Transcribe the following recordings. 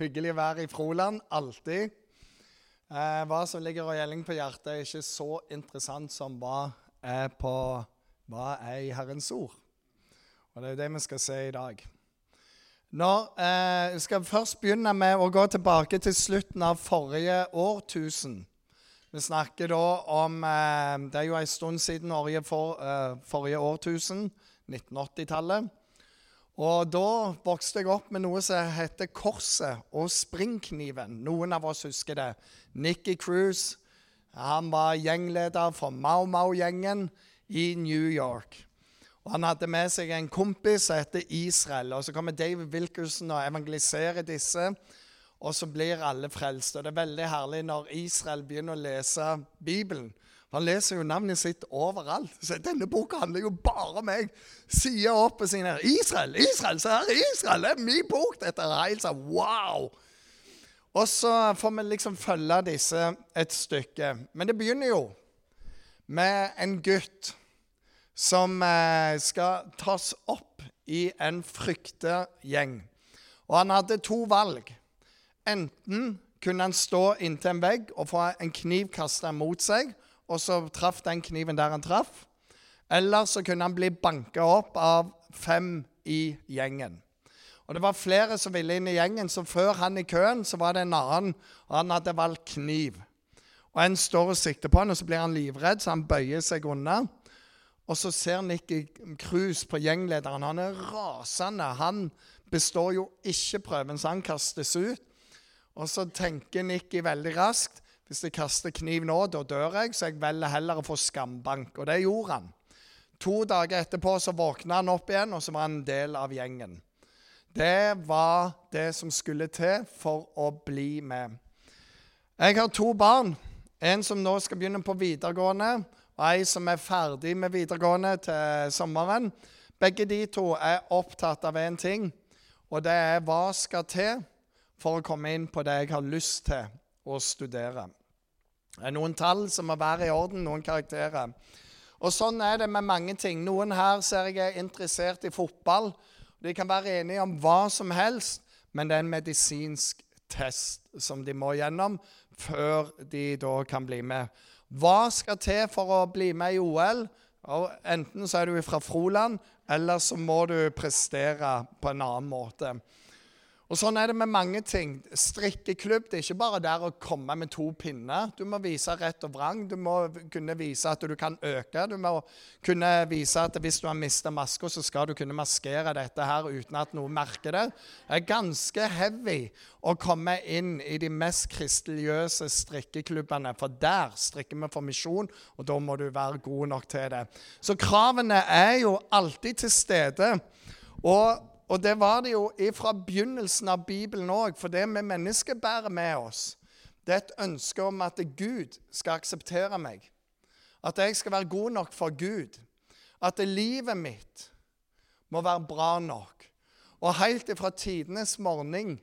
Hyggelig å være i Froland. Alltid. Eh, hva som ligger og gjelder på hjertet, er ikke så interessant som hva er, på, hva er i Herrens ord. Og Det er jo det vi skal se i dag. Nå, eh, jeg skal først begynne med å gå tilbake til slutten av forrige årtusen. Vi snakker da om eh, Det er jo en stund siden for, eh, forrige årtusen, 1980-tallet. Og da vokste jeg opp med noe som heter Korset og springkniven. Noen av oss husker det. Nikki Cruise han var gjengleder for Mau Mau-gjengen i New York. Og Han hadde med seg en kompis som heter Israel. og Så kommer David Wilkerson og evangeliserer disse. Og så blir alle frelst. Og Det er veldig herlig når Israel begynner å lese Bibelen. Han leser jo navnet sitt overalt. Så denne boka handler jo bare om meg. Side opp og sier Israel, Israel, se her, Israel! Det er min bok! Dette er helt sånn wow! Og så får vi liksom følge disse et stykke. Men det begynner jo med en gutt som eh, skal tas opp i en fryktegjeng. Og han hadde to valg. Enten kunne han stå inntil en vegg og få en kniv kasta mot seg, og så traff den kniven der han traff. Eller så kunne han bli banka opp av fem i gjengen. Og Det var flere som ville inn i gjengen, så før han i køen så var det en annen, og han hadde valgt kniv. Og En står og sikter på han, og så blir han livredd, så han bøyer seg unna. Og så ser Nikki krus på gjenglederen. Han er rasende. Han består jo ikke prøven, så han kastes ut. Og så tenker Nikki veldig raskt hvis jeg kaster kniv nå, da dør jeg, så jeg velger heller å få skambank. Og det gjorde han. To dager etterpå så våkna han opp igjen, og så var han en del av gjengen. Det var det som skulle til for å bli med. Jeg har to barn. En som nå skal begynne på videregående, og ei som er ferdig med videregående til sommeren. Begge de to er opptatt av én ting, og det er hva skal til for å komme inn på det jeg har lyst til å studere. Det er noen tall som må være i orden, noen karakterer. Og Sånn er det med mange ting. Noen her ser jeg er interessert i fotball. De kan være enige om hva som helst, men det er en medisinsk test som de må gjennom før de da kan bli med. Hva skal til for å bli med i OL? Enten så er du fra Froland, eller så må du prestere på en annen måte. Og Sånn er det med mange ting. Strikkeklubb det er ikke bare der å komme med to pinner. Du må vise rett og vrang. Du må kunne vise at du kan øke. Du må kunne vise at hvis du har mista maska, så skal du kunne maskere dette her uten at noen merker det. Det er ganske heavy å komme inn i de mest kristeligøse strikkeklubbene. For der strikker vi for misjon, og da må du være god nok til det. Så kravene er jo alltid til stede. Og og det var det jo fra begynnelsen av Bibelen òg, for det vi mennesker bærer med oss, det er et ønske om at Gud skal akseptere meg. At jeg skal være god nok for Gud. At livet mitt må være bra nok. Og helt ifra tidenes morgen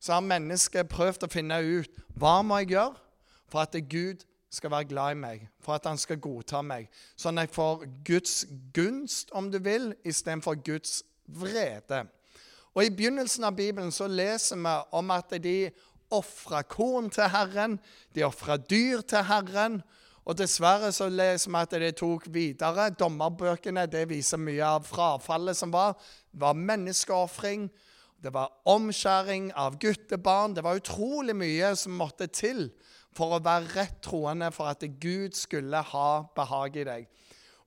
så har mennesket prøvd å finne ut hva må jeg gjøre for at Gud skal være glad i meg, for at han skal godta meg. Sånn at jeg får Guds gunst, om du vil, istedenfor Guds vrede. Og I begynnelsen av Bibelen så leser vi om at de ofra korn til Herren, de ofra dyr til Herren. Og Dessverre så leser vi at det tok videre. Dommerbøkene det viser mye av frafallet som var. Det var menneskeofring, det var omskjæring av guttebarn. Det var utrolig mye som måtte til for å være rett troende, for at Gud skulle ha behag i deg.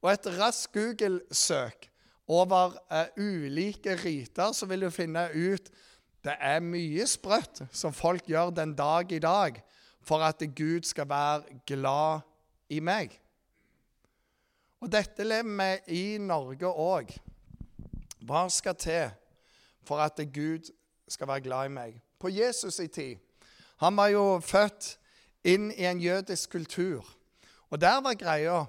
Og et raskt Google-søk over uh, ulike riter, så vil du finne ut det er mye sprøtt som folk gjør den dag i dag for at Gud skal være glad i meg. Og dette lever vi i Norge òg. Hva skal til for at Gud skal være glad i meg? På Jesus' i tid Han var jo født inn i en jødisk kultur. Og der var greia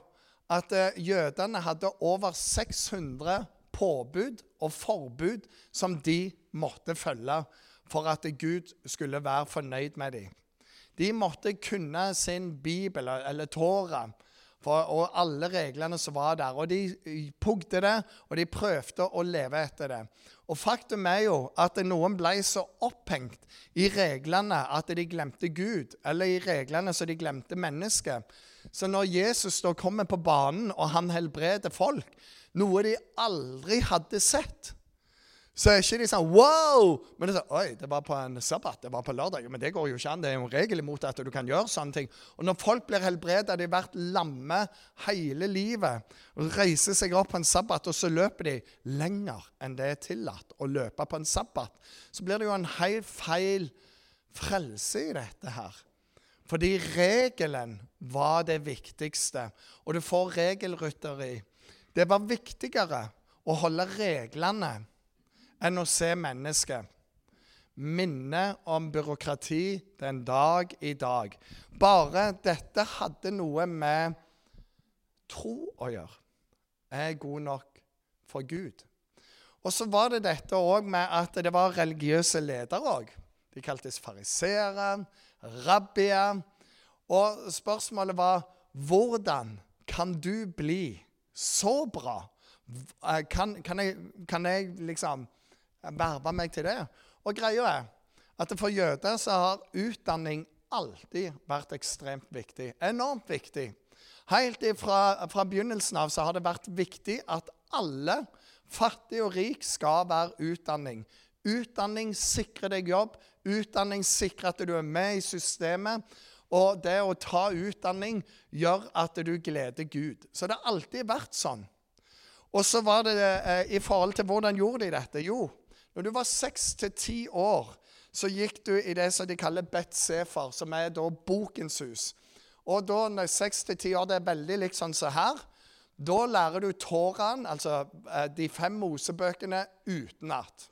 at eh, jødene hadde over 600 påbud og forbud som de måtte følge for at Gud skulle være fornøyd med dem. De måtte kunne sin bibel, eller Tora, og alle reglene som var der. Og de pugde det, og de prøvde å leve etter det. Og faktum er jo at noen ble så opphengt i reglene at de glemte Gud, eller i reglene så de glemte mennesket. Så når Jesus da kommer på banen, og han helbreder folk, noe de aldri hadde sett så er ikke de sånn wow! Men det er sånn, oi, det var på en sabbat, det var på lørdag. Men det går jo ikke an. Det er jo en regel imot at du kan gjøre sånne ting. Og når folk blir helbredet, de har vært lamme hele livet, og reiser seg opp på en sabbat, og så løper de lenger enn det er tillatt å løpe på en sabbat, så blir det jo en helt feil frelse i dette her. Fordi regelen var det viktigste. Og du får regelrytteri. Det var viktigere å holde reglene enn å se mennesket. Minne om byråkrati den dag i dag. Bare dette hadde noe med tro å gjøre. Jeg er god nok for Gud. Og så var det dette òg med at det var religiøse ledere òg. De kaltes fariseere, rabbier. Og spørsmålet var hvordan kan du bli så bra? Kan, kan, jeg, kan jeg liksom verve meg til det. Og greia er at for jøder så har utdanning alltid vært ekstremt viktig. Enormt viktig. Helt fra, fra begynnelsen av så har det vært viktig at alle, fattig og rik, skal være utdanning. Utdanning sikrer deg jobb. Utdanning sikrer at du er med i systemet. Og det å ta utdanning gjør at du gleder Gud. Så det har alltid vært sånn. Og så var det eh, i forhold til hvordan gjorde de dette? Jo, når du var seks til ti år, så gikk du i det som de kaller Betsefer, som er da Bokens hus. Og da når seks til ti år, det er veldig likt sånn som her. Da lærer du Toraen, altså eh, de fem Mosebøkene, utenat.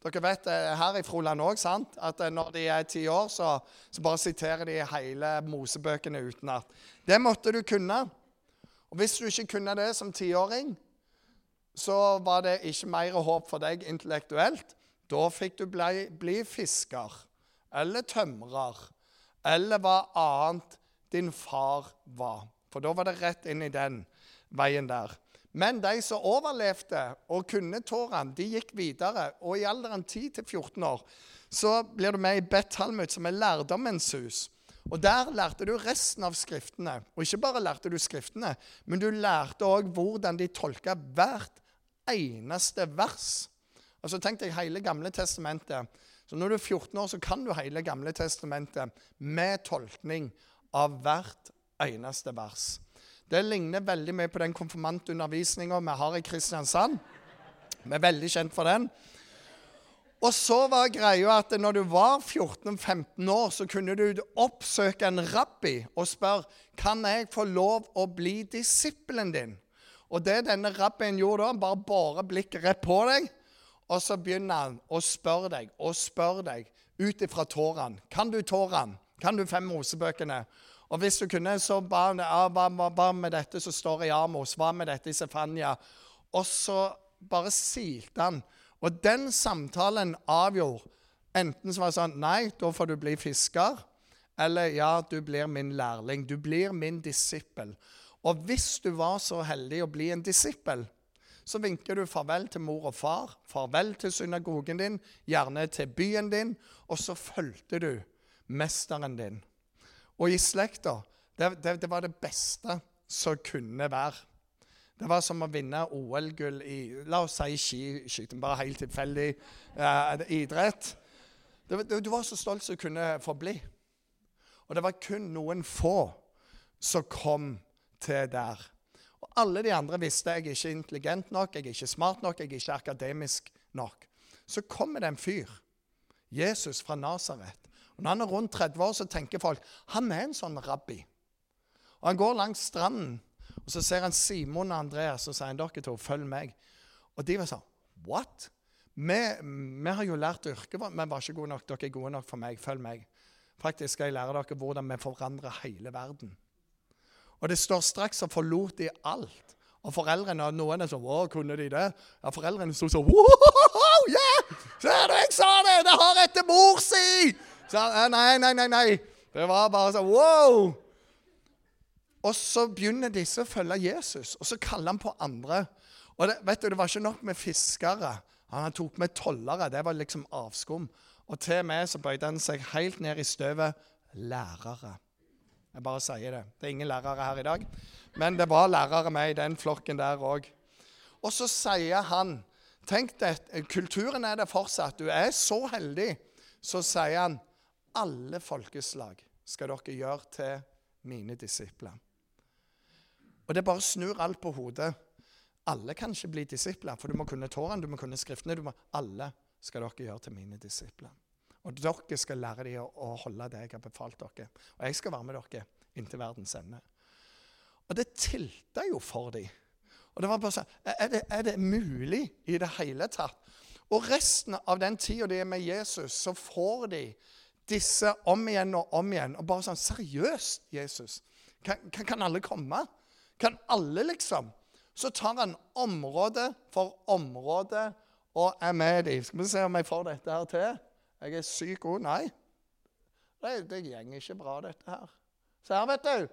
Dere vet eh, her i Froland òg at eh, når de er ti år, så, så, bare siterer de hele Mosebøkene utenat. Det måtte du kunne. Og hvis du ikke kunne det som tiåring, så var det ikke mer håp for deg intellektuelt. Da fikk du bli, bli fisker eller tømrer eller hva annet din far var. For da var det rett inn i den veien der. Men de som overlevde og kunne Toraen, de gikk videre. Og i alderen 10-14 år så blir du med i Bet Talmud, som er lærdommens hus. Og Der lærte du resten av skriftene. Og ikke bare lærte du skriftene, men du lærte òg hvordan de tolka hvert eneste vers. Altså Tenk deg hele Gamle testamentet. Så Når du er 14 år, så kan du hele Gamle testamentet med tolkning av hvert eneste vers. Det ligner veldig mye på den konfirmantundervisninga vi har i Kristiansand. Vi er veldig kjent for den. Og så var greia at når du var 14-15 år, så kunne du oppsøke en rabbi og spørre kan jeg få lov å bli disippelen din. Og det denne rabbien gjorde da, bare båret blikket rett på deg, og så begynner han å spørre deg og spørre deg ut ifra Toraen. Kan du Toraen? Kan du fem Mosebøkene? Og hvis du kunne, så ba han ja, hva, hva med dette som står i Amos? Hva med dette i Sefania? Og så bare silte han. Og den samtalen avgjorde enten så var sånn Nei, da får du bli fisker. Eller ja, du blir min lærling. Du blir min disippel. Og hvis du var så heldig å bli en disippel, så vinker du farvel til mor og far, farvel til synagogen din, gjerne til byen din, og så fulgte du mesteren din. Og i slekta det, det, det, var det beste som kunne være. Det var som å vinne OL-gull i la oss si skiskyting, bare helt tilfeldig eh, idrett. Det, du var så stolt som kunne få bli. Og det var kun noen få som kom til der. Og alle de andre visste jeg er ikke intelligent nok, jeg er ikke smart nok, jeg er ikke akademisk nok. Så kommer det en fyr, Jesus fra Nasaret. Når han er rundt 30 år, så tenker folk han er en sånn rabbi. Og Han går langs stranden, og så ser han Simon og Andreas og sier dere to, følg meg. Og de var sånn What? Vi, vi har jo lært yrket vårt, men var ikke gode nok. Dere er gode nok for meg. Følg meg. Faktisk skal jeg lære dere hvordan vi forandrer hele verden. Og det står straks og forlot de alt. Og foreldrene og noen er sånn Å, kunne de det? Ja, foreldrene sto sånn Wow, yeah! Ser du, jeg sa det! Det har etter mor si! Så, nei, nei, nei, nei. Det var bare sånn wow. Og så begynner disse å følge Jesus, og så kaller han på andre. Og det, vet du, det var ikke nok med fiskere. Han tok med tollere. Det var liksom avskum. Og til og med så bøyde han seg helt ned i støvet. Lærere. Jeg bare sier det. Det er ingen lærere her i dag. Men det var lærere med i den flokken der òg. Og så sier han Tenk deg, kulturen er det fortsatt. Du er så heldig. Så sier han alle folkeslag skal dere gjøre til mine disipler. Og det bare snur alt på hodet. Alle kan ikke bli disipler, for du må kunne Tårene, du må kunne Skriftene. Må, alle skal dere gjøre til mine disipler. Og dere skal lære dem å holde det jeg har befalt dere. Og jeg skal være med dere inntil verdens ende. Og det tilta jo for dem. Og det var bare sånn, er det, er det mulig i det hele tatt? Og resten av den tida de er med Jesus, så får de disse om igjen og om igjen. Og bare sånn Seriøst, Jesus? Kan, kan, kan alle komme? Kan alle, liksom? Så tar han område for område og er med dem. Skal vi se om jeg får dette her til? Jeg er syk god. Nei. Det, det går ikke bra, dette her. Se her, vet du.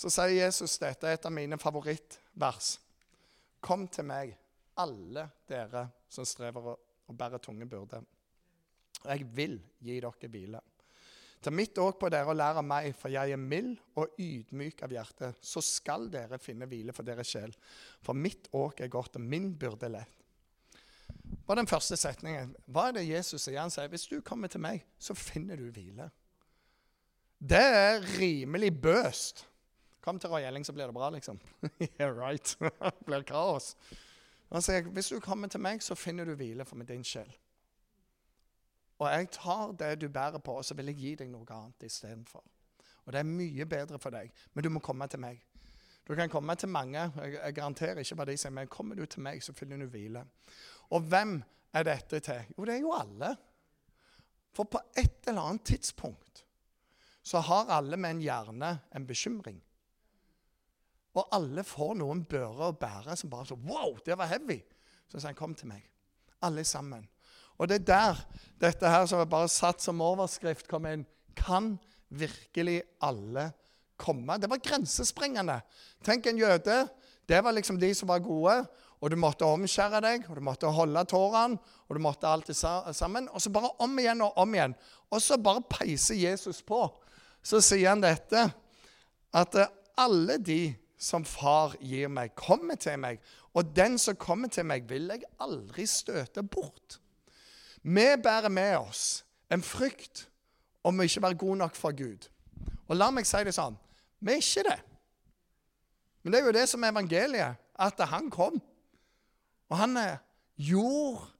Så sier Jesus dette er et av mine favorittvers. Kom til meg, alle dere som strever og bærer tunge byrder. Og jeg vil gi dere hvile. Ta mitt åk på dere og lær av meg, for jeg er mild og ydmyk av hjerte. Så skal dere finne hvile for deres sjel. For mitt åk er godt, og min byrde lett. Hva er den første setningen? Hva er det Jesus sier? Han sier hvis du kommer til meg, så finner du hvile. Det er rimelig bøst. Kom til Roy Elling, så blir det bra, liksom. yeah, right. det blir kaos. Han sier hvis du kommer til meg, så finner du hvile for din sjel. Og jeg tar det du bærer på, og så vil jeg gi deg noe annet istedenfor. Og det er mye bedre for deg, men du må komme til meg. Du kan komme til mange. Jeg, jeg garanterer ikke hva de sier, men kommer du til meg, så finner du hvile. Og hvem er dette til? Jo, det er jo alle. For på et eller annet tidspunkt så har alle med en hjerne en bekymring. Og alle får noen bører å bære som bare så Wow, det var heavy! Så sier han, kom til meg. Alle sammen. Og det er der dette her som er bare satt som overskrift, kom inn. Kan virkelig alle komme? Det var grensesprengende. Tenk en jøde. Det var liksom de som var gode. Og du måtte omskjære deg, og du måtte holde tårene, og du måtte alt sammen. Og så bare om igjen og om igjen. Og så bare peiser Jesus på. Så sier han dette, at eh, alle de som far gir meg, kommer til meg. Og den som kommer til meg, vil jeg aldri støte bort. Vi bærer med oss en frykt om å ikke være god nok for Gud. Og la meg si det sånn vi er ikke det. Men det er jo det som er evangeliet, at han kom. Og han gjorde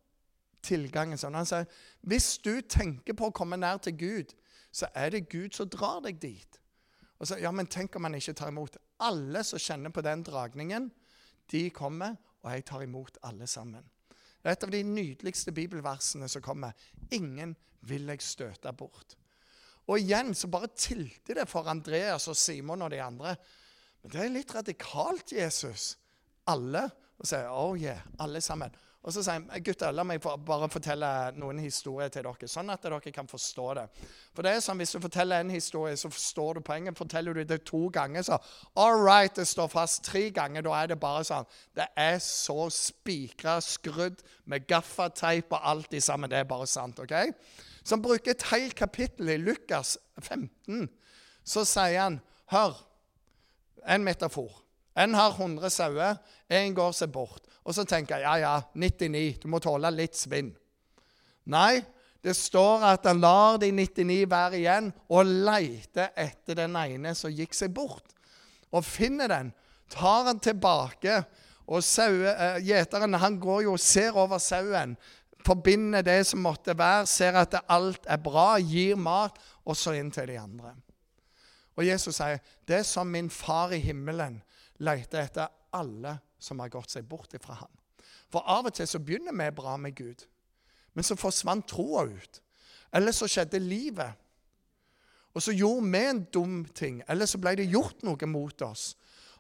tilgangen sånn. Han sier hvis du tenker på å komme nær til Gud, så er det Gud som drar deg dit. Og så, ja, Men tenk om han ikke tar imot. Alle som kjenner på den dragningen, de kommer, og jeg tar imot alle sammen. Det er et av de nydeligste bibelversene som kommer. Ingen vil jeg støte bort. Og igjen så bare tilte det for Andreas og Simon og de andre. Men det er litt radikalt, Jesus. Alle. Og sier oh yeah, alle sammen. Og så sier han gutter, la meg bare fortelle noen historier til dere, sånn at dere kan forstå det. For det er sånn, Hvis du forteller en historie, så forstår du poenget. Forteller du det to ganger, så all right, det står fast. Tre ganger, da er det bare sånn. Det er så spikra, skrudd med gaffateip og alt i sammen. Det er bare sant. ok? Så han bruker et helt kapittel i Lukas 15. Så sier han, hør, en metafor. En har 100 sauer, en går seg bort. Og så tenker jeg ja, ja, 99, du må tåle litt svinn. Nei, det står at han lar de 99 være igjen og leter etter den ene som gikk seg bort. Og finner den, tar han tilbake. Og uh, gjeteren han går jo og ser over sauen, forbinder det som måtte være, ser at alt er bra, gir mat, og så inn til de andre. Og Jesus sier, 'Det som min far i himmelen leter etter alle som har gått seg bort fra ham. For av og til så begynner vi bra med Gud, men så forsvant troa ut. Eller så skjedde livet. Og så gjorde vi en dum ting, eller så ble det gjort noe mot oss.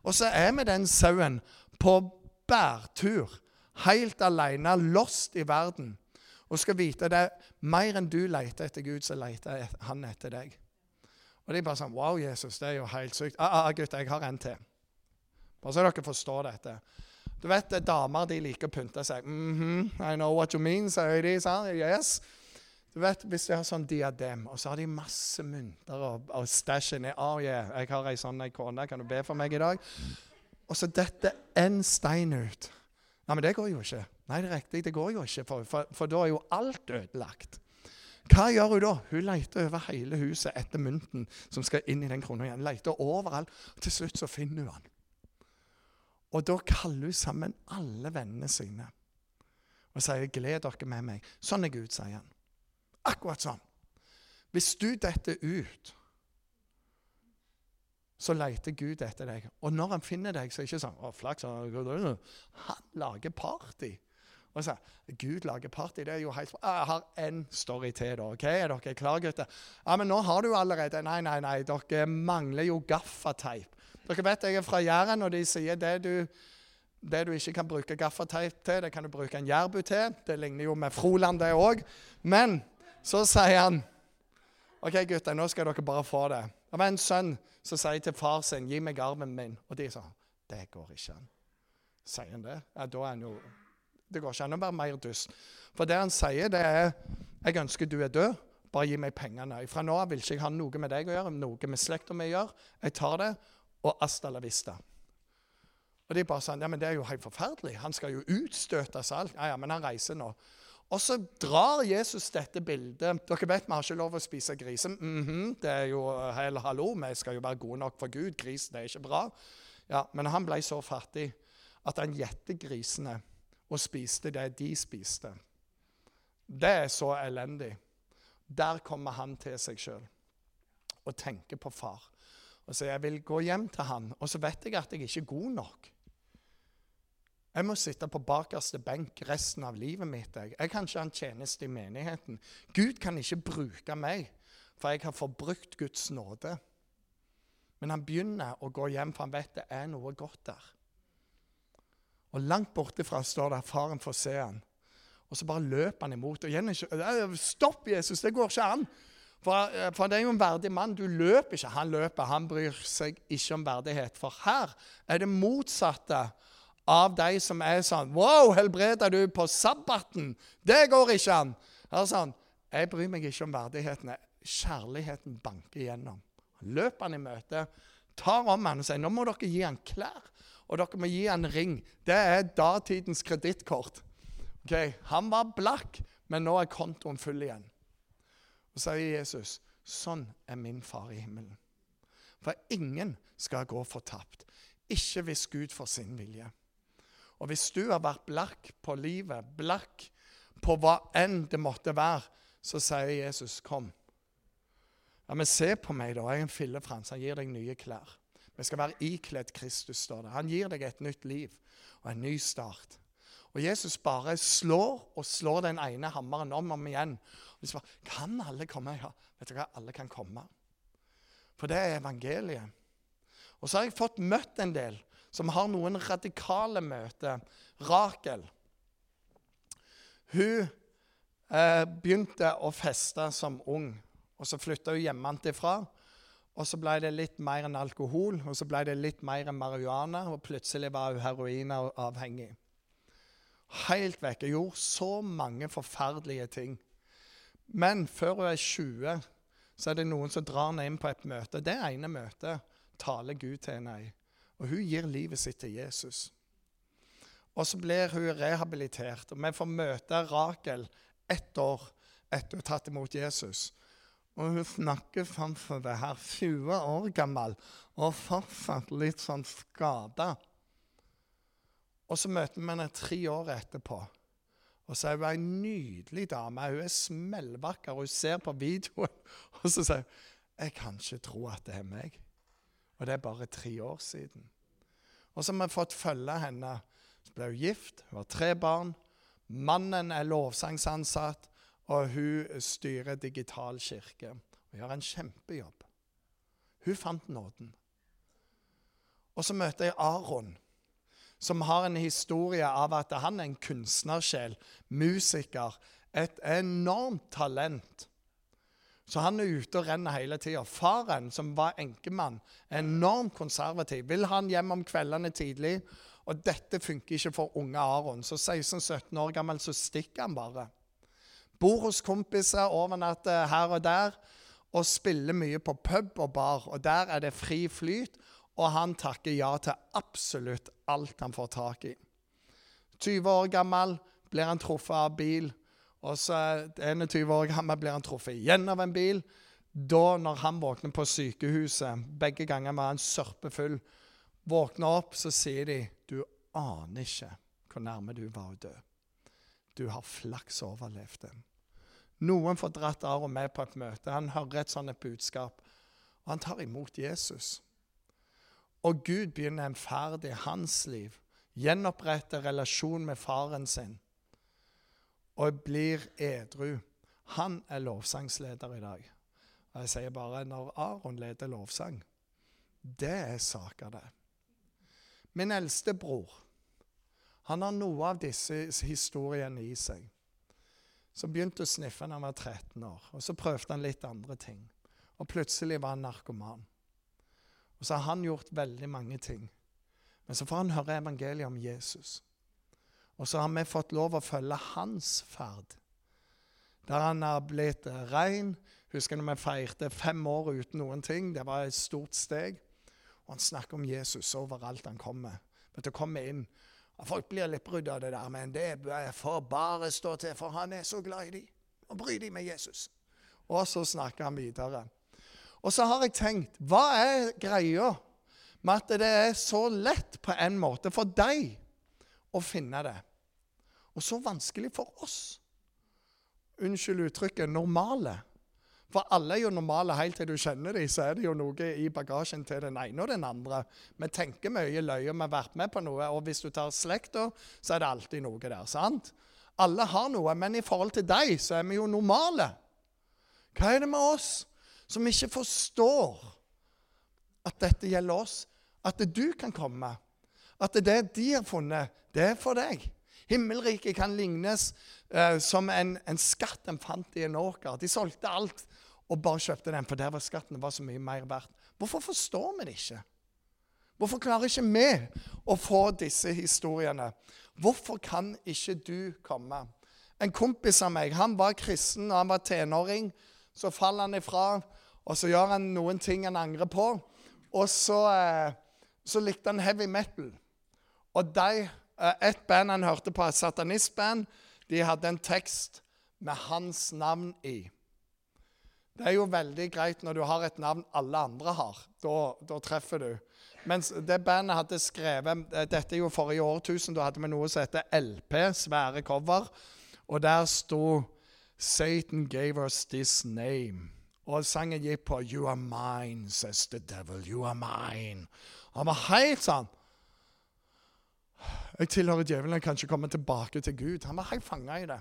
Og så er vi den sauen på bærtur, helt alene, lost i verden. Og skal vite det mer enn du leter etter Gud, så leter han etter deg. Og de bare sånn Wow, Jesus, det er jo helt sykt. Ah, ah, gutt, jeg har en til. Bare så dere forstår dette. Du vet, Damer de liker å pynte seg. Mm -hmm, I know what you mean, sier de. Sånn, yes. Du vet, Hvis de har sånn diadem, og så har de masse mynter og, og stæsj ned oh, yeah, 'Jeg har ei sånn kone. Kan du be for meg i dag?' Og så detter en stein ut. Nei, men det går jo ikke. Nei, det er riktig, det går jo ikke, for, for, for da er jo alt ødelagt. Hva gjør hun da? Hun leter over hele huset etter mynten som skal inn i den krona igjen. Leter overalt. Til slutt så finner hun den. Og da kaller hun sammen alle vennene sine og sier 'Gled dere med meg'. Sånn er Gud, sier han. Akkurat sånn. Hvis du detter ut, så leter Gud etter deg. Og når han finner deg, så er det ikke sånn 'Å, flaks, han lager party'. Og så, Gud lager party. Det er jo helt Jeg har én story til, da. ok? Er dere klare, gutter? Ja, men nå har du allerede Nei, nei, nei. Dere mangler jo gaffateip. Dere vet jeg er fra Jæren, og de sier det du, det du ikke kan bruke gaffateip til, det kan du bruke en jærbu til. Det ligner jo med Froland, det òg. Men så sier han OK, gutter, nå skal dere bare få det. Det var en sønn som sier til far sin 'Gi meg armen min.' Og de sa 'Det går ikke an'. Sier han det? Ja, da er han jo det går ikke an å være mer dust. For det han sier, det er 'Jeg ønsker du er død. Bare gi meg pengene.' Fra nå av vil ikke jeg ha noe med deg å gjøre, noe med slekta mi å gjøre. Jeg tar det, og hasta la vista. Og de bare sånn Ja, men det er jo helt forferdelig. Han skal jo utstøtes alt. Ja, ja, men han reiser nå. Og så drar Jesus dette bildet. Dere vet vi har ikke lov å spise griser. Mm -hmm, det er jo hel hallo, vi skal jo være gode nok for Gud. Grisen er ikke bra. Ja, Men han ble så fattig at han gjette grisene og spiste det de spiste. Det er så elendig. Der kommer han til seg sjøl og tenker på far. Og sier jeg vil gå hjem til han, og så vet jeg at jeg ikke er god nok. Jeg må sitte på bakerste benk resten av livet mitt. Jeg, jeg kan ikke ha en tjeneste i menigheten. Gud kan ikke bruke meg, for jeg har forbrukt Guds nåde. Men han begynner å gå hjem, for han vet det er noe godt der. Og langt bortifra står at faren får se han. Og så bare løper han imot. og igjen, Stopp, Jesus! Det går ikke an! For, eh, for, det er jo en verdig mann. Du løper ikke. Han løper. Han bryr seg ikke om verdighet. For her er det motsatte av de som er sånn Wow, helbreder du på sabbaten? Det går ikke an! Her sånn, Jeg bryr meg ikke om verdighetene. Kjærligheten banker igjennom. Løper han i møte, tar om han og sier nå må dere gi han klær og dere må gi han ring. Det er datidens kredittkort. Okay. Han var blakk, men nå er kontoen full igjen. Og sier Jesus, sånn er min far i himmelen. For ingen skal gå fortapt, ikke hvis Gud får sin vilje. Og hvis du har vært blakk på livet, blakk på hva enn det måtte være, så sier Jesus, kom. Ja, Men se på meg, da. Jeg er en fillefrans. Han gir deg nye klær. Vi skal være ikledd Kristus, står det. Han gir deg et nytt liv og en ny start. Og Jesus bare slår og slår den ene hammeren om og om igjen. Og de spør kan alle komme. Ja, vet du hva? Alle kan komme. For det er evangeliet. Og så har jeg fått møtt en del som har noen radikale møter. Rakel. Hun eh, begynte å feste som ung, og så flytta hun hjemmefra. Og så ble det litt mer enn alkohol, og så ble det litt mer enn marihuana, og plutselig var hun heroinavhengig. Helt vekk. Jeg gjorde så mange forferdelige ting. Men før hun er 20, så er det noen som drar henne inn på et møte. Det ene møtet taler Gud til henne i. Og hun gir livet sitt til Jesus. Og så blir hun rehabilitert, og vi får møte Rakel ett år etter hun har tatt imot Jesus. Og hun snakker sånn det her, 20 år gammel, og fortsatt litt sånn skada. Og så møter vi henne tre år etterpå. Og så er hun ei nydelig dame. Hun er smellvakker, hun ser på videoen. Og så sier hun jeg kan ikke tro at det er meg. Og det er bare tre år siden. Og så har vi fått følge henne. Så ble hun gift, hun har tre barn. Mannen er lovsangsansatt og hun styrer digital kirke Hun gjør en kjempejobb. Hun fant nåden. Og så møter jeg Aron, som har en historie av at han er en kunstnersjel, musiker, et enormt talent. Så han er ute og renner hele tida. Faren, som var enkemann, enormt konservativ. Vil han hjem om kveldene tidlig. Og dette funker ikke for unge Aron. Så 16-17 år gammel så stikker han bare. Bor hos kompiser, overnatter her og der. Og spiller mye på pub og bar. Og der er det fri flyt. Og han takker ja til absolutt alt han får tak i. 20 år gammel blir han truffet av bil. Og så 21 år gammel blir han truffet igjen av en bil. Da, når han våkner på sykehuset, begge ganger var han sørpefull, våkner opp, så sier de du aner ikke hvor nærme du var å dø. Du har flaks overlevd det. Noen får dratt Aron med på et møte. Han hører et sånt budskap, og han tar imot Jesus. Og Gud begynner en ferd i hans liv. Gjenopprette relasjon med faren sin og blir edru. Han er lovsangsleder i dag. Og jeg sier bare når Aron leder lovsang, det er saker, det. Min eldste bror han har noe av disse historiene i seg. Så begynte å sniffe da han var 13 år. og Så prøvde han litt andre ting. Og plutselig var han narkoman. Og så har han gjort veldig mange ting. Men så får han høre evangeliet om Jesus. Og så har vi fått lov å følge hans ferd. Der han har blitt rein. Husker når vi feirte fem år uten noen ting. Det var et stort steg. Og han snakker om Jesus overalt han kommer. Men til å komme inn. Folk blir litt brydd av det der, men det får bare stå til, for han er så glad i dem. Og bry dem med Jesus. Og så snakker han videre. Og så har jeg tenkt, hva er greia med at det er så lett på en måte for deg å finne det? og så vanskelig for oss. Unnskyld uttrykket normale. For alle er jo normale helt til du kjenner dem, så er det jo noe i bagasjen til den ene og den andre. Vi tenker mye løye, vi har vært med på noe, og hvis du tar slekta, så er det alltid noe der. sant? Alle har noe, men i forhold til deg så er vi jo normale. Hva er det med oss som ikke forstår at dette gjelder oss? At du kan komme. At det de har funnet, det er for deg. Himmelriket kan lignes uh, som en, en, skatt en fant i en åker. De solgte alt og bare kjøpte den, for der var skatten var så mye mer verdt. Hvorfor forstår vi det ikke? Hvorfor klarer ikke vi å få disse historiene? Hvorfor kan ikke du komme? En kompis av meg han var kristen og han var tenåring. Så faller han ifra, og så gjør han noen ting han angrer på. Og så, eh, så likte han heavy metal. Og de Eh, et band han hørte på, et satanistband, de hadde en tekst med hans navn i. Det er jo veldig greit når du har et navn alle andre har. Da, da treffer du. Mens det bandet hadde skrevet eh, Dette er jo forrige årtusen. Da hadde vi noe som heter LP, svære cover. Og der sto 'Satan gave us this name'. Og sangen gikk på 'You are mine', says the devil. You are mine. Han var helt sånn jeg tilhører djevelen, jeg kan ikke komme tilbake til Gud. Han var helt fanga i det.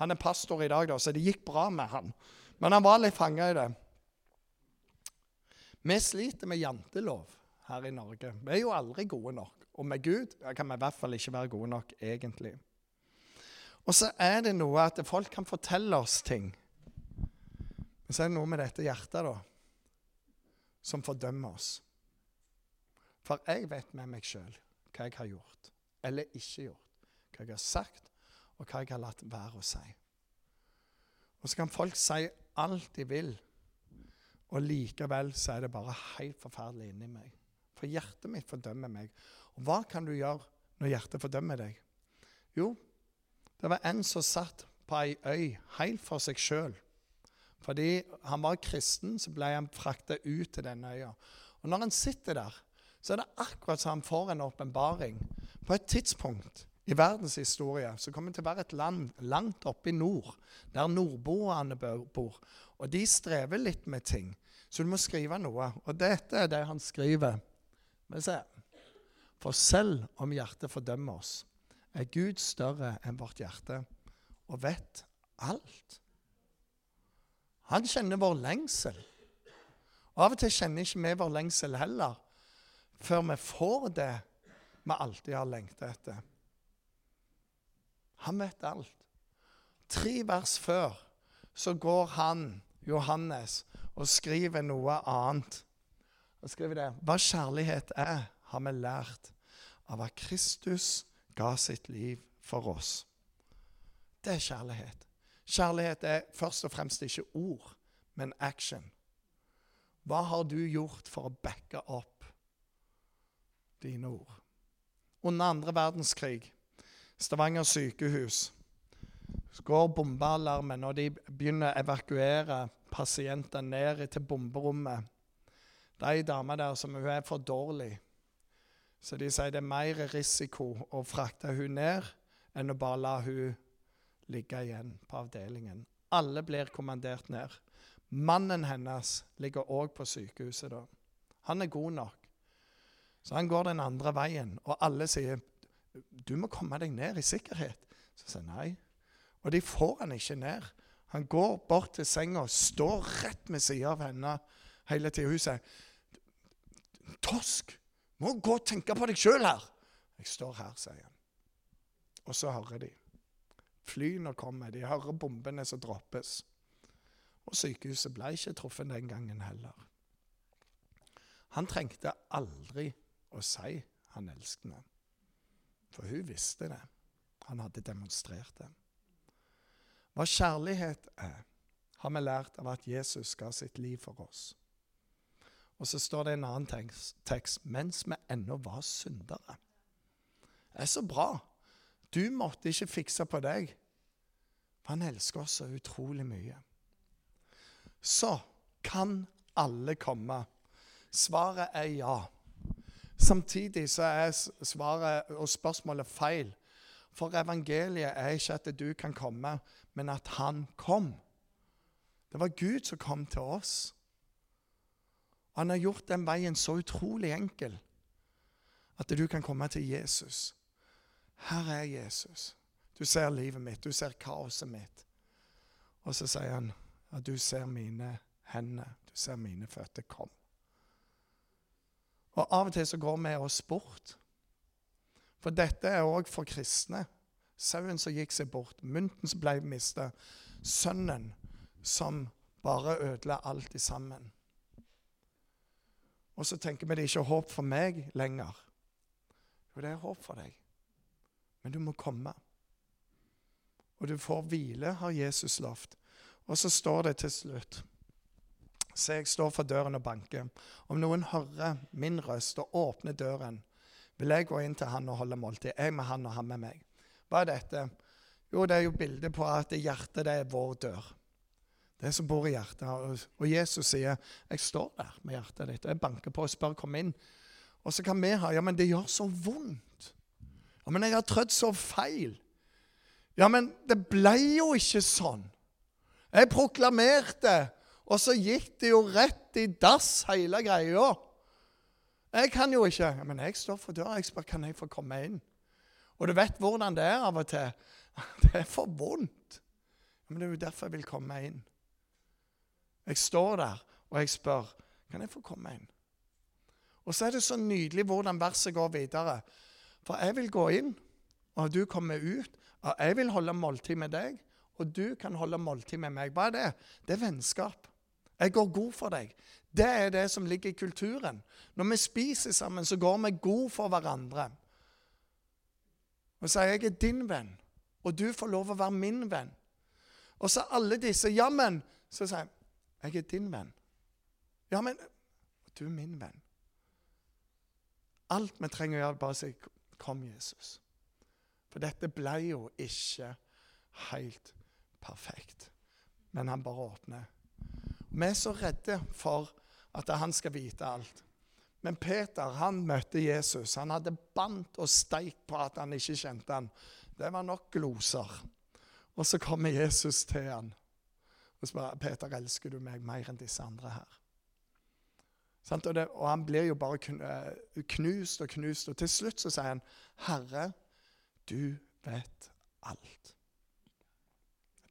Han er pastor i dag, da, så det gikk bra med han. Men han var litt fanga i det. Vi sliter med jantelov her i Norge. Vi er jo aldri gode nok. Og med Gud kan vi i hvert fall ikke være gode nok, egentlig. Og så er det noe at folk kan fortelle oss ting. Men så er det noe med dette hjertet, da, som fordømmer oss. For jeg vet med meg sjøl hva jeg har gjort eller ikke gjort. Hva jeg har sagt, og hva jeg har latt være å si. Og så kan folk si alt de vil, og likevel så er det bare helt forferdelig inni meg. For hjertet mitt fordømmer meg. Og hva kan du gjøre når hjertet fordømmer deg? Jo, det var en som satt på ei øy helt for seg sjøl. Fordi han var kristen, så ble han frakta ut til denne øya. Og når han sitter der, så er det akkurat som han får en åpenbaring. På et tidspunkt i verdens historie så kommer det til å være et land langt oppe i nord, der nordboerne bor. Og de strever litt med ting, så du må skrive noe. Og dette er det han skriver. Men se. For selv om hjertet fordømmer oss, er Gud større enn vårt hjerte og vet alt. Han kjenner vår lengsel. Og Av og til kjenner ikke vi vår lengsel heller før vi får det vi alltid har lengta etter. Han vet alt. Tre vers før så går han Johannes og skriver noe annet. Og skriver det Hva kjærlighet er, har vi lært av at Kristus ga sitt liv for oss. Det er kjærlighet. Kjærlighet er først og fremst ikke ord, men action. Hva har du gjort for å backe opp dine ord? Under andre verdenskrig, Stavanger sykehus, går bombealarmen, og de begynner å evakuere pasienter ned til bomberommet. Det er ei dame der som hun er for dårlig, så de sier det er mer risiko å frakte hun ned enn å bare la hun ligge igjen på avdelingen. Alle blir kommandert ned. Mannen hennes ligger òg på sykehuset da. Han er god nok. Så han går den andre veien, og alle sier du må komme deg ned i sikkerhet. Så sier nei. Og de får han ikke ned. Han går bort til senga, står rett ved sida av henne hele tida. Hun sier, 'Tosk, må gå og tenke på deg sjøl her.' 'Jeg står her', sier han. Og så hører de. Flyene kommer, de hører bombene som droppes. Og sykehuset ble ikke truffet den gangen heller. Han trengte aldri å si han elsket henne. For hun visste det. Han hadde demonstrert det. Hva kjærlighet er, har vi lært av at Jesus ga sitt liv for oss. Og så står det en annen tekst, tekst mens vi ennå var syndere. Det er så bra. Du måtte ikke fikse på deg. For han elsker oss så utrolig mye. Så kan alle komme. Svaret er ja. Samtidig så er svaret og spørsmålet feil. For evangeliet er ikke at du kan komme, men at han kom. Det var Gud som kom til oss. Han har gjort den veien så utrolig enkel at du kan komme til Jesus. Her er Jesus. Du ser livet mitt, du ser kaoset mitt. Og så sier han at du ser mine hender, du ser mine føtter. Kom. Og Av og til så går vi oss bort. For dette er òg for kristne. Sauen som gikk seg bort, mynten som ble mista, sønnen som bare ødela alt i sammen. Og så tenker vi det er ikke håp for meg lenger. Jo, det er håp for deg. Men du må komme. Og du får hvile, har Jesus lovt. Og så står det til slutt Se, jeg står for døren og banker. Om noen hører min røst og åpner døren, vil jeg gå inn til han og holde måltid. Jeg med han og han med meg. Hva er dette? Jo, det er jo bildet på at hjertet det er vår dør. Det som bor i hjertet. Og Jesus sier, 'Jeg står der med hjertet ditt.' og Jeg banker på og spør, 'Kom inn.' Og så kan vi ha 'Ja, men det gjør så vondt.' 'Ja, men jeg har trødd så feil.' Ja, men det ble jo ikke sånn. Jeg proklamerte, og så gikk det jo rett i dass, hele greia. Jeg kan jo ikke. Ja, men jeg står for døra. Jeg spør kan jeg få komme inn. Og du vet hvordan det er av og til. Det er for vondt. Ja, Men det er jo derfor jeg vil komme inn. Jeg står der, og jeg spør kan jeg få komme inn. Og så er det så nydelig hvordan verset går videre. For jeg vil gå inn, og du kommer ut. og Jeg vil holde måltid med deg, og du kan holde måltid med meg. Hva er det? Det er vennskap. Jeg går god for deg. Det er det som ligger i kulturen. Når vi spiser sammen, så går vi god for hverandre. Og jeg er din venn, og du får lov å være min venn. Og så alle disse jammen, så sier jeg jeg er din venn. Ja, men du er min venn. Alt vi trenger å gjøre, bare si 'Kom, Jesus'. For dette ble jo ikke helt perfekt. Men han bare åpner. Vi er så redde for at han skal vite alt. Men Peter han møtte Jesus. Han hadde bandt og steik på at han ikke kjente han. Det var nok gloser. Og så kommer Jesus til han. Og så spør Peter, elsker du meg mer enn disse andre her. Og, det, og, han blir jo bare eh, knust og knust. Og til slutt så sier han, 'Herre, du vet alt'.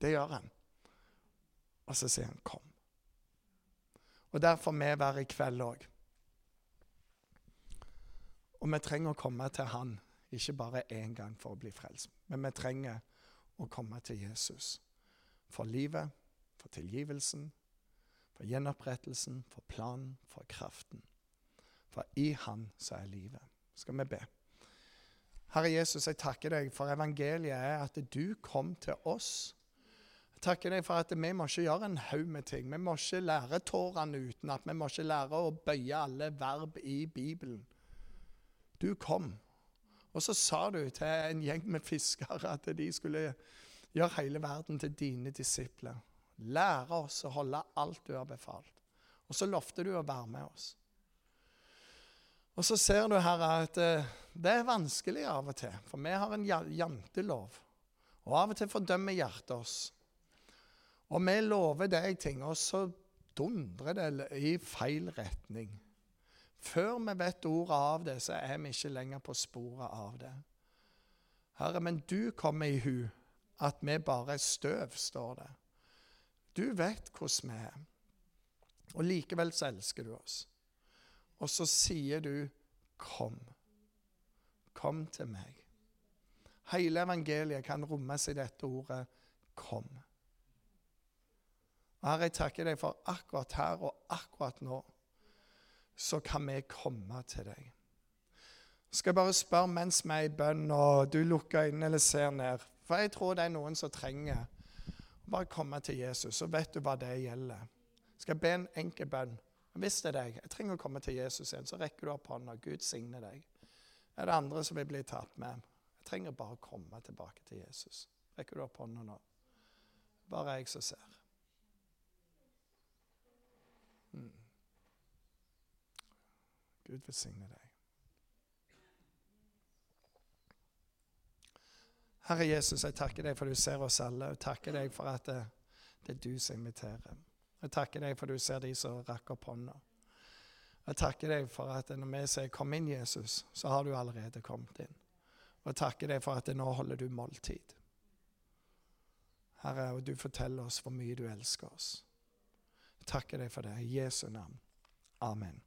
Det gjør han. Og så sier han, 'Kom'. Og der får vi være i kveld òg. Og vi trenger å komme til Han, ikke bare én gang for å bli frelst, men vi trenger å komme til Jesus for livet for tilgivelsen, for gjenopprettelsen, for planen, for kraften. For i Han så er livet. Skal vi be. Herre Jesus, jeg takker deg for evangeliet er at du kom til oss. Jeg takker deg for at vi må ikke gjøre en haug med ting. Vi må ikke lære tårene utenat. Vi må ikke lære å bøye alle verb i Bibelen. Du kom. Og så sa du til en gjeng med fiskere at de skulle gjøre hele verden til dine disipler. Lære oss å holde alt du har befalt. Og så lovte du å være med oss. Og så ser du her at eh, det er vanskelig av og til, for vi har en jantelov. Og av og til fordømmer hjertet oss. Og vi lover deg ting, og så dundrer det i feil retning. Før vi vet ordet av det, så er vi ikke lenger på sporet av det. Herre, men du kommer i hu at vi bare er støv, står det. Du vet hvordan vi er. Og likevel så elsker du oss. Og så sier du 'kom'. Kom til meg. Hele evangeliet kan rommes i dette ordet 'kom'. Herre, jeg takker deg for akkurat her og akkurat nå så kan vi komme til deg. Skal jeg bare spørre mens vi er i bønn, og du lukker øynene eller ser ned For jeg tror det er noen som trenger bare komme til Jesus, så vet du hva det gjelder. Skal jeg be en enkel bønn? Hvis det er deg, jeg trenger å komme til Jesus igjen, så rekker du opp hånda. Gud signe deg. Er det andre som vil bli tatt med? Jeg trenger bare å komme tilbake til Jesus. Rekker du opp hånda nå? Bare jeg som ser. Mm. Gud velsigne deg. Herre Jesus, jeg takker deg for du ser oss alle. Jeg takker deg for at det, det er du som inviterer. Jeg takker deg for du ser de som rakk opp hånda. Jeg takker deg for at når vi sier 'Kom inn, Jesus', så har du allerede kommet inn. Og jeg takker deg for at nå holder du måltid. Herre, og du forteller oss hvor mye du elsker oss. Jeg takker deg for det. I Jesu navn. Amen.